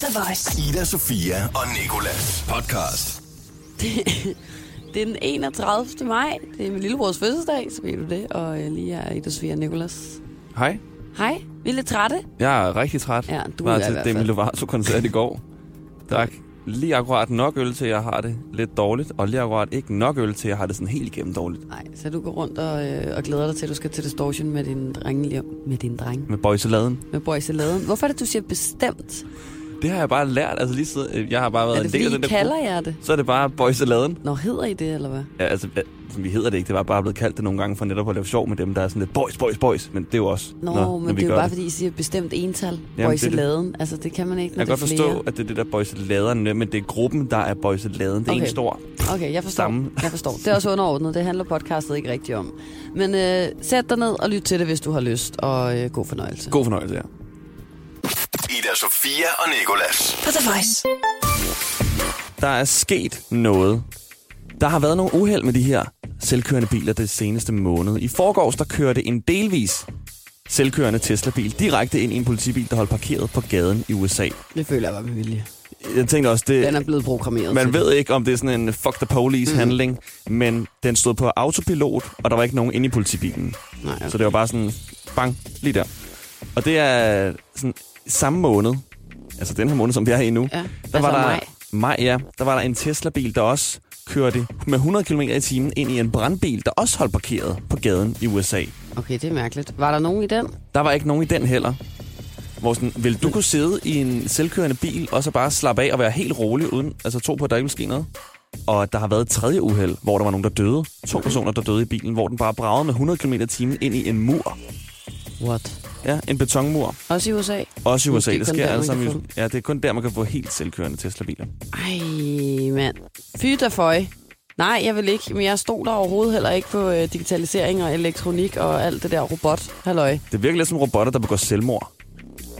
The Voice. Ida, Sofia og Nikolas podcast. Det er den 31. maj. Det er min lillebrors fødselsdag, så ved du det. Og øh, lige her Ida Sofia og Nicolas. Hej. Hej, vi er lidt trætte. Jeg er rigtig træt. Ja, du var er til hvert Demi. Lovato-koncert i går. Drak lige akkurat nok øl til, at jeg har det lidt dårligt, og lige akkurat ikke nok øl til, at jeg har det sådan helt igennem dårligt. Nej, så du går rundt og, øh, og glæder dig til, at du skal til Distortion med din dreng med din dreng. Med boyseladen. Med Boys i laden. Hvorfor er det, du siger bestemt? Det har jeg bare lært, altså lige siden, øh, jeg har bare været Er det en del af den der kalder gruppe. jer det? Så er det bare boyseladen. Nå, hedder I det, eller hvad? Ja, altså, vi hedder det ikke, det var bare blevet kaldt det nogle gange for netop at lave sjov med dem, der er sådan lidt boys, boys, boys, men det er jo også, Nå, når, men når det er jo bare, fordi I siger bestemt ental. Jamen, Boys det det. Altså, det kan man ikke, når Jeg kan det godt forstå, at det er det der boyseladerne, men det er gruppen, der er boyseladen. Det er Okay. en stor Okay, jeg forstår. stamme. Jeg forstår. Det er også underordnet. Det handler podcastet ikke rigtigt om. Men øh, sæt dig ned og lyt til det, hvis du har lyst. Og øh, god fornøjelse. God fornøjelse, ja. Ida, Sofia og Nikolas. På The Voice. Der er sket noget. Der har været nogle uheld med de her selvkørende biler det seneste måned. I forgårs der kørte en delvis selvkørende Tesla-bil direkte ind i en politibil, der holdt parkeret på gaden i USA. Det føler jeg var med vilje. Jeg tænkte også, det, Den er blevet programmeret man ved ikke, om det er sådan en fuck the police Mhm. handling, men den stod på autopilot, og der var ikke nogen inde i politibilen. det. Nej, okay. Så det var bare sådan, bang, lige der. Og det er sådan samme måned, altså den her måned, som vi er i nu, Ja, der altså var der, maj. Maj, ja. Der var der en Tesla-bil, der også kørte med 100 km i timen ind i en brandbil, der også holdt parkeret på gaden i USA. Okay, det er mærkeligt. Var der nogen i den? Der var ikke nogen i den heller. Hvor sådan, vil du kunne sidde i en selvkørende bil, og så bare slappe af og være helt rolig, uden altså tro på, at der ikke vil ske noget? Og der har været et tredje uheld, hvor der var nogen, der døde. To personer, der døde i bilen, hvor den bare bragede med 100 km i timen ind i en mur. What? Ja, en betonmur. Også i USA? Også i USA. Det Det sker altså. få Ja, det er kun der, man kan få helt selvkørende Tesla-biler. Ej, mand. Fy da føj. Nej, jeg vil ikke. Men jeg stod der overhovedet heller ikke på øh, digitalisering og elektronik og alt det der robot. Halløj. Det virker lidt som robotter, der begår selvmord.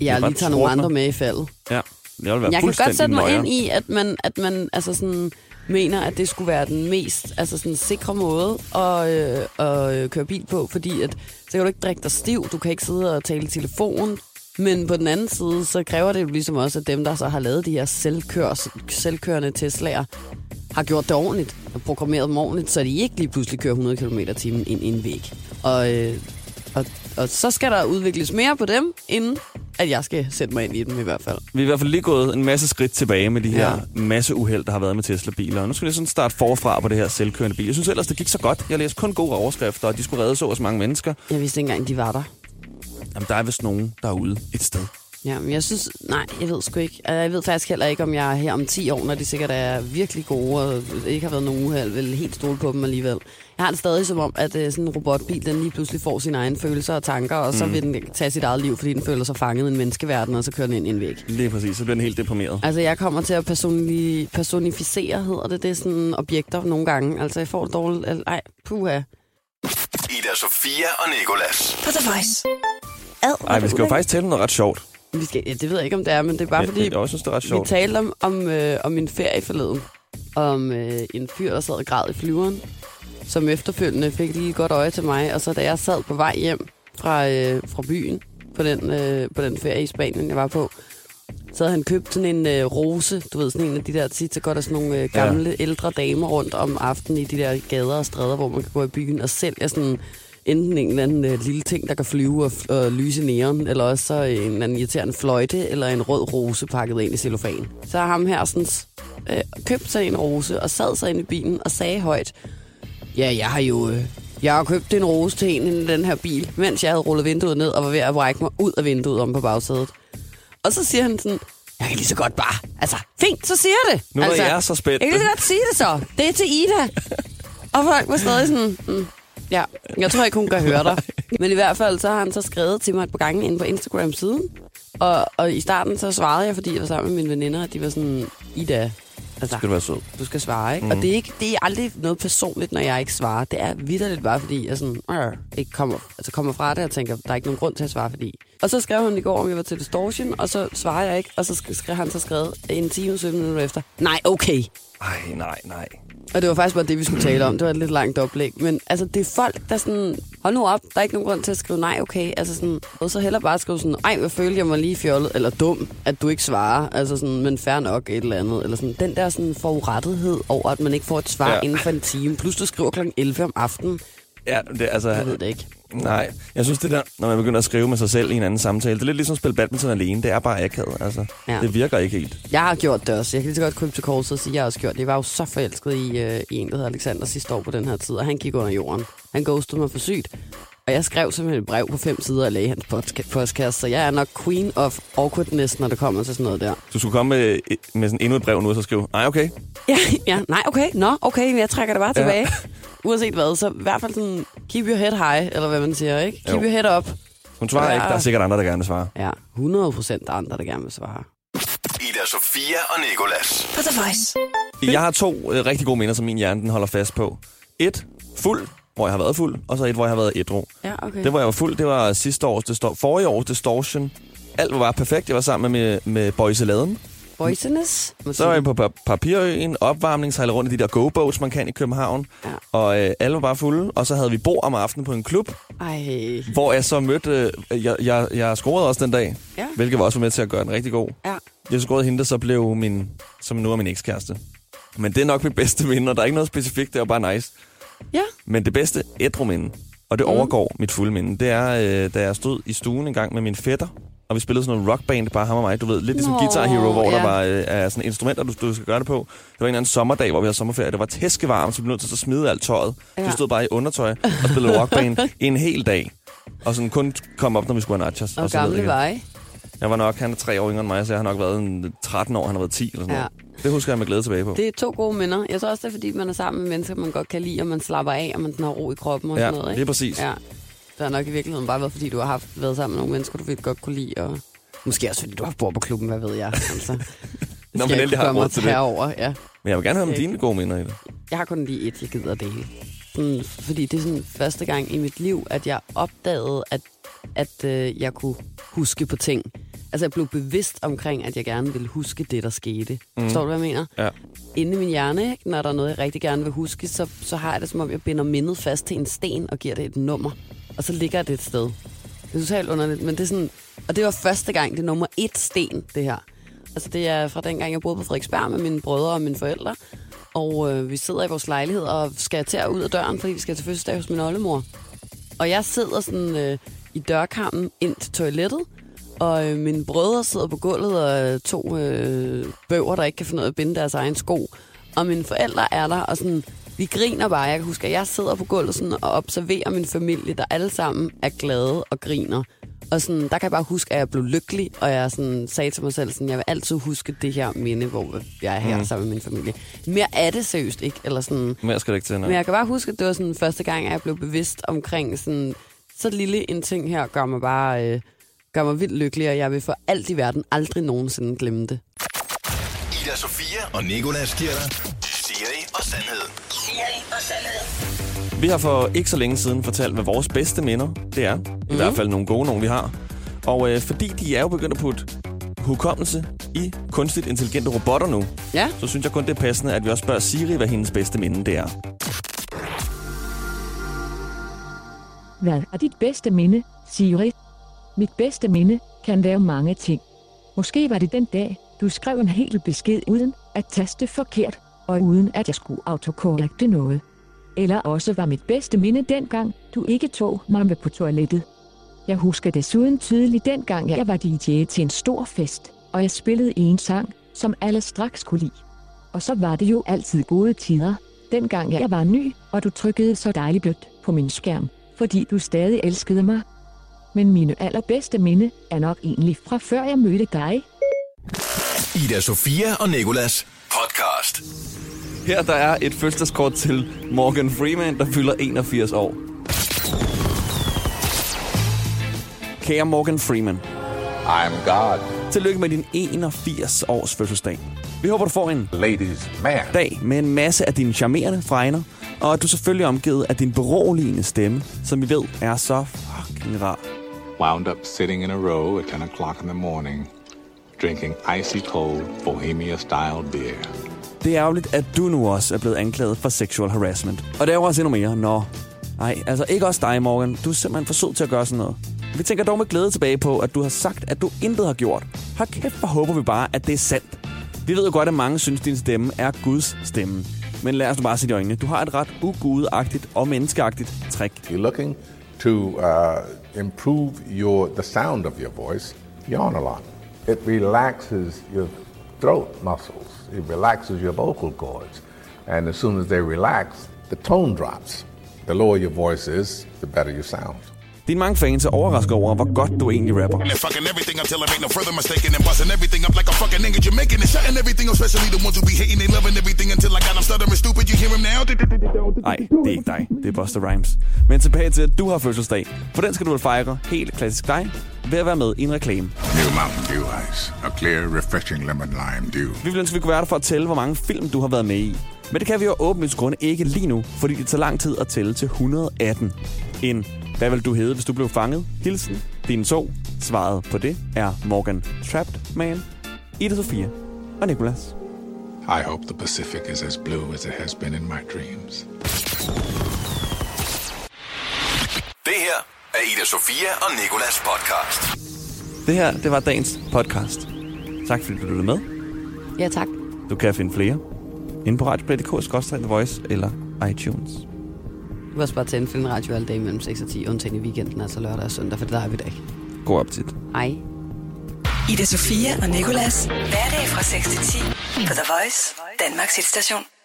Jeg bare lige tager nogle andre med i faldet. Ja, jeg vil være Jeg kan godt sætte mig nøjer. ind i, at man, at man altså sådan, mener, at det skulle være den mest altså sådan, sikre måde at, øh, at øh, køre bil på, fordi at, kan du ikke drikke dig stiv, du kan ikke sidde og tale i telefon, men på den anden side, så kræver det jo ligesom også, at dem, der så har lavet de her selvkør, selvkørende Tesla'er, har gjort det ordentligt og programmeret dem ordentligt, så de ikke lige pludselig kører 100 km t ind i en væg. Og, øh, og, og så skal der udvikles mere på dem, inden at jeg skal sætte mig ind i dem i hvert fald. Vi er i hvert fald lige gået en masse skridt tilbage med de her Ja. masse uheld, der har været med Tesla-biler. Og nu skal vi sådan starte forfra på det her selvkørende bil. Jeg synes ellers, det gik så godt. Jeg læste kun gode overskrifter, og de skulle redde så og så mange mennesker. Jeg vidste ikke engang, de var der. Jamen, der er vist nogen derude et sted. Ja, men jeg synes, nej, jeg ved sgu ikke. Altså, Jeg ved faktisk heller ikke, om jeg er her om 10 år, når de sikkert er virkelig gode, og ikke har været nogen uheld, vil helt stole på dem alligevel. Jeg har det stadig som om, at øh, sådan en robotbil, den lige pludselig får sine egne følelser og tanker, og så Mm. vil den tage sit eget liv, fordi den føler sig fanget i en menneskeverden, og så kører den ind i en væg. Lige præcis, så bliver den helt deprimeret. Altså, jeg kommer til at personi- personificere, hedder det, det er sådan objekter nogle gange. Altså, jeg får det dårligt. Ej, puha. Ida, Sofia og Nikolas. På The Voice. Ad, Ej, vi det skal jo faktisk tale om noget ret sjovt. Vi skal, ja, det ved jeg ikke, om det er, men det er bare Ja, fordi, Jeg også synes, det er ret Vi sjovt. talte om, om, øh, om en ferie forleden. Om øh, en fyr, der sad og græd i flyveren. Som efterfølgende fik lige et godt øje til mig. Og så da jeg sad på vej hjem fra, øh, fra byen på den, øh, på den ferie i Spanien, jeg var på, så havde han købt sådan en øh, rose. Du ved, sådan en af de der tit, så går der sådan nogle øh, gamle, ja. ældre damer rundt om aftenen i de der gader og stræder, hvor man kan gå i byen og sælge sådan enten en eller anden øh, lille ting, der kan flyve og, og lyse næren, eller også så en eller anden irriterende fløjte, eller en rød rose pakket ind i cellofan. Så har ham her sådan, øh, købt sig en rose og sad sig ind i bilen og sagde højt, ja, jeg har jo... Øh, jeg har købt en rose til en i den her bil, mens jeg havde rullet vinduet ned og var ved at brække mig ud af vinduet om på bagsædet. Og så siger han sådan, jeg kan lige så godt bare... Altså, fint, så siger jeg det. Nu er altså, jeg så spændt. Jeg kan lige så godt sige det så. Det er til Ida. og folk var stadig sådan... Mm, ja, jeg tror ikke, hun kan høre dig. Men i hvert fald, så har han så skrevet til mig et par gange inde på Instagram-siden. Og, og i starten, så svarede jeg, fordi jeg var sammen med mine veninder, at de var sådan, Ida, altså, Skal du være sød. du skal svare, ikke? Mm. Og det er, ikke, det er aldrig noget personligt, når jeg ikke svarer. Det er vidderligt bare, fordi jeg sådan, øh, ikke kommer, altså kommer fra det og tænker, der er ikke nogen grund til at svare, fordi... Og så skrev han i går, om jeg var til Distortion, og så svarer jeg ikke. Og så sk- skrev han så skrevet en time og 17 minutter efter, nej, okay. Ej, nej, nej. Og det var faktisk bare det, vi skulle tale om. Det var et lidt langt oplæg. Men altså, det er folk, der sådan... Hold nu op, der er ikke nogen grund til at skrive nej, okay. Altså sådan, og så heller bare skrive sådan, ej, jeg følte jeg mig lige fjollet, eller dum, at du ikke svarer. Altså sådan, men fair nok, et eller andet. Eller sådan, den der sådan forurettethed over, at man ikke får et svar ja. inden for en time. Plus du skriver kl. 11 om aftenen. Ja, det, altså, Jeg ved det ikke. Nej, jeg synes det der, når man begynder at skrive med sig selv i en anden samtale, det er lidt ligesom at spille badminton alene. Det er bare akavet, altså. Ja. Det virker ikke helt. Jeg har gjort det også. Jeg kan lige så godt krybe til korset og sige, at jeg har også gjort det. Jeg var jo så forelsket i, øh, i en, der hedder Alexander sidste år på den her tid, og han gik under jorden. Han ghostede mig for sygt. Og jeg skrev simpelthen et brev på fem sider og lagde hans postkasse, så jeg er nok queen of awkwardness, når det kommer til sådan noget der. Du skulle komme med, med sådan endnu et brev nu, og så skrive, nej, okay. Ja, ja, nej, okay, nå, okay, men jeg trækker det bare Ja. tilbage. Uanset hvad, så i hvert fald sådan, keep your head high, eller hvad man siger, ikke? Keep Jo. your head up. Hun svarer Ja. ikke, der er sikkert andre, der gerne vil svare. Ja, 100 procent andre, der gerne vil svare. Ida Sofia og Nikolas. På The Voice. Jeg har to øh, rigtig gode minder, som min hjerne den holder fast på. Et, fuld, hvor jeg har været fuld, og så et, hvor jeg har været ædru. Ja, okay. Det, hvor jeg var fuld, det var sidste års, distor- forrige års distortion. Alt var bare perfekt. Jeg var sammen med, med Boys Laden. Poisonous. Så var jeg på pa- Papirøen, opvarmning, rundt i de der go-boats, man kan i København. Ja. Og øh, alle var bare fulde. Og så havde vi bord om aftenen på en klub, Ej, hvor jeg så mødte... Øh, jeg, jeg, jeg scorede også den dag, ja, hvilket var også med til at gøre den rigtig god. ja. Jeg scorede hende, der så blev min... Som nu er min ekskæreste. Men det er nok mit bedste minde, og der er ikke noget specifikt, det var bare nice. Ja, Men det bedste ædru minde, og det Mm. overgår mit fulde minde, det er, øh, da jeg stod i stuen en gang med min fætter, og vi spillede sådan noget rockband, bare ham og mig, du ved, lidt ligesom Nå, Guitar Hero, hvor der ja. var øh, er sådan instrumenter, du, du skal gøre det på. Det var en eller anden sommerdag, hvor vi havde sommerferie, det var tæskevarmt, så vi blev nødt til at smide alt tøjet. Ja. Vi stod bare i undertøj og spillede rockband en hel dag. Og sådan kun kom op, når vi skulle have nachos. og ned gamle igen. veje. Jeg var nok, han er tre år yngre end mig, så jeg har nok været en 13 år, han har været 10 eller sådan Ja. noget. Det husker jeg med glæde tilbage på. Det er to gode minder. Jeg tror også, det er, fordi man er sammen med mennesker, man godt kan lide, og man slapper af, og man har ro i kroppen og ja, sådan noget. det er Ikke? præcis. Ja. Det har nok i virkeligheden bare været, fordi du har haft, været sammen med nogle mennesker, du virkelig godt kunne lide, og måske også, fordi du har bor på klubben, hvad ved jeg. Altså. Det Nå, men jeg har råd til det. over, ja. Men jeg vil gerne høre om dine gode minder i det. Jeg har kun lige et, jeg gider at dele. Sådan, fordi det er sådan første gang i mit liv, at jeg opdagede, at, at øh, jeg kunne huske på ting. Altså, jeg blev bevidst omkring, at jeg gerne ville huske det, der skete. Mm. Forstår du, hvad jeg mener? Ja. Inde i min hjerne, ikke? når der er noget, jeg rigtig gerne vil huske, så, så har jeg det, som om jeg binder mindet fast til en sten og giver det et nummer. Og så ligger det et sted. Det er totalt underligt, men det er sådan... Og det var første gang, det er nummer et sten, det her. Altså, det er fra den gang, jeg boede på Frederiksberg med mine brødre og mine forældre. Og øh, vi sidder i vores lejlighed og skal til at ud af døren, fordi vi skal til fødselsdag hos min oldemor. Og jeg sidder sådan øh, i dørkarmen ind til toilettet, og øh, mine brødre sidder på gulvet og øh, to øh, bøver, der ikke kan finde ud af at binde deres egen sko. Og mine forældre er der, og sådan, vi griner bare. Jeg kan huske, at jeg sidder på gulvet sådan, og observerer min familie, der alle sammen er glade og griner. Og sådan, der kan jeg bare huske, at jeg blev lykkelig, og jeg sådan, sagde til mig selv, sådan, jeg vil altid huske det her minde, hvor jeg er her mm. sammen med min familie. Mere er det seriøst ikke, eller sådan, Mere skal det ikke til. nej. men jeg kan bare huske, at det var sådan første gang, at jeg blev bevidst omkring sådan, så lille en ting her gør mig bare øh, gør mig vildt lykkelig, og jeg vil for alt i verden aldrig nogensinde glemme det. Ida Sofia og Nikolas dig Siri og Sandhed. Siri og Sandhed. Vi har for ikke så længe siden fortalt, hvad vores bedste minder det er. I Mhm. hvert fald nogle gode, nogle vi har. Og øh, fordi de er jo begyndt at putte hukommelse i kunstigt intelligente robotter nu, Ja, så synes jeg kun, det er passende, at vi også spørger Siri, hvad hendes bedste minde det er. Hvad er dit bedste minde, Siri? Mit bedste minde kan være mange ting. Måske var det den dag, du skrev en hel besked uden at taste forkert, og uden at jeg skulle autokorrekte noget. Eller også var mit bedste minde dengang, du ikke tog mig med på toilettet. Jeg husker desuden tydeligt dengang, jeg var DJ til en stor fest, og jeg spillede en sang, som alle straks kunne lide. Og så var det jo altid gode tider, dengang jeg var ny, og du trykkede så dejligt blødt på min skærm, fordi du stadig elskede mig. Men mine allerbedste minde er nok egentlig fra før jeg mødte dig. Ida Sofia og Nikolas podcast. Her der er et fødselskort til Morgan Freeman, der fylder 81 år. Kære Morgan Freeman, I'm God, tillykke med din 81 års fødselsdag. Vi håber, du får en ladies man. dag med en masse af dine charmerende fregner, og at du selvfølgelig er omgivet af din beroligende stemme, som vi ved er så fucking rar. Wound up sitting in a row at 10 o'clock in the morning, drinking icy cold Bohemia style beer. Det er ærgerligt, at du nu også er blevet anklaget for sexual harassment. Og det er jo også endnu mere. Nå, nej, altså ikke også dig, Morgan. Du er simpelthen for sød til at gøre sådan noget. Vi tænker dog med glæde tilbage på, at du har sagt, at du intet har gjort. Hold kæft, hvor håber vi bare, at det er sandt. Vi ved jo godt, at mange synes, at din stemme er Guds stemme. Men lad os nu bare se i øjnene. Du har et ret ugudagtigt og menneskeagtigt trick. You're looking to uh, improve your the sound of your voice. Yawn a lot. It relaxes your throat muscles. It relaxes your vocal cords, and as soon as they relax, the tone drops. The lower your voice is, the better you sound. Dine mange fans er overrasket over, hvor godt du egentlig rapper. Nej, det er ikke dig. Det er Buster Rhymes. Men tilbage til, at du har fødselsdag. For den skal du vel fejre helt klassisk dig ved at være med i en reklame. New Mountain Dew Ice. A clear, refreshing lemon lime dew. Vi ville ønske, vi kunne være der for at tælle, hvor mange film du har været med i. Men det kan vi jo åbenlyst grunde ikke lige nu, fordi det tager lang tid at tælle til 118. En hvad vil du hedde, hvis du blev fanget? Hilsen, din så. Svaret på det er Morgan Trapped Man, Ida Sofia og Nicolas. I hope the Pacific is as blue as it has been in my dreams. Det her er Ida Sofia og Nikolas podcast. Det her, det var dagens podcast. Tak fordi du lyttede med. Ja, tak. Du kan finde flere inde på radioplay.dk, Voice eller iTunes. Også bare tænde Film Radio alle dage mellem 6 og 10, undtagen i weekenden, altså lørdag og søndag, for det der har vi da ikke. God appetit. Hej. Ida Sofia og Nicolas. Hverdag fra 6 til 10 på The Voice, Danmarks hitstation.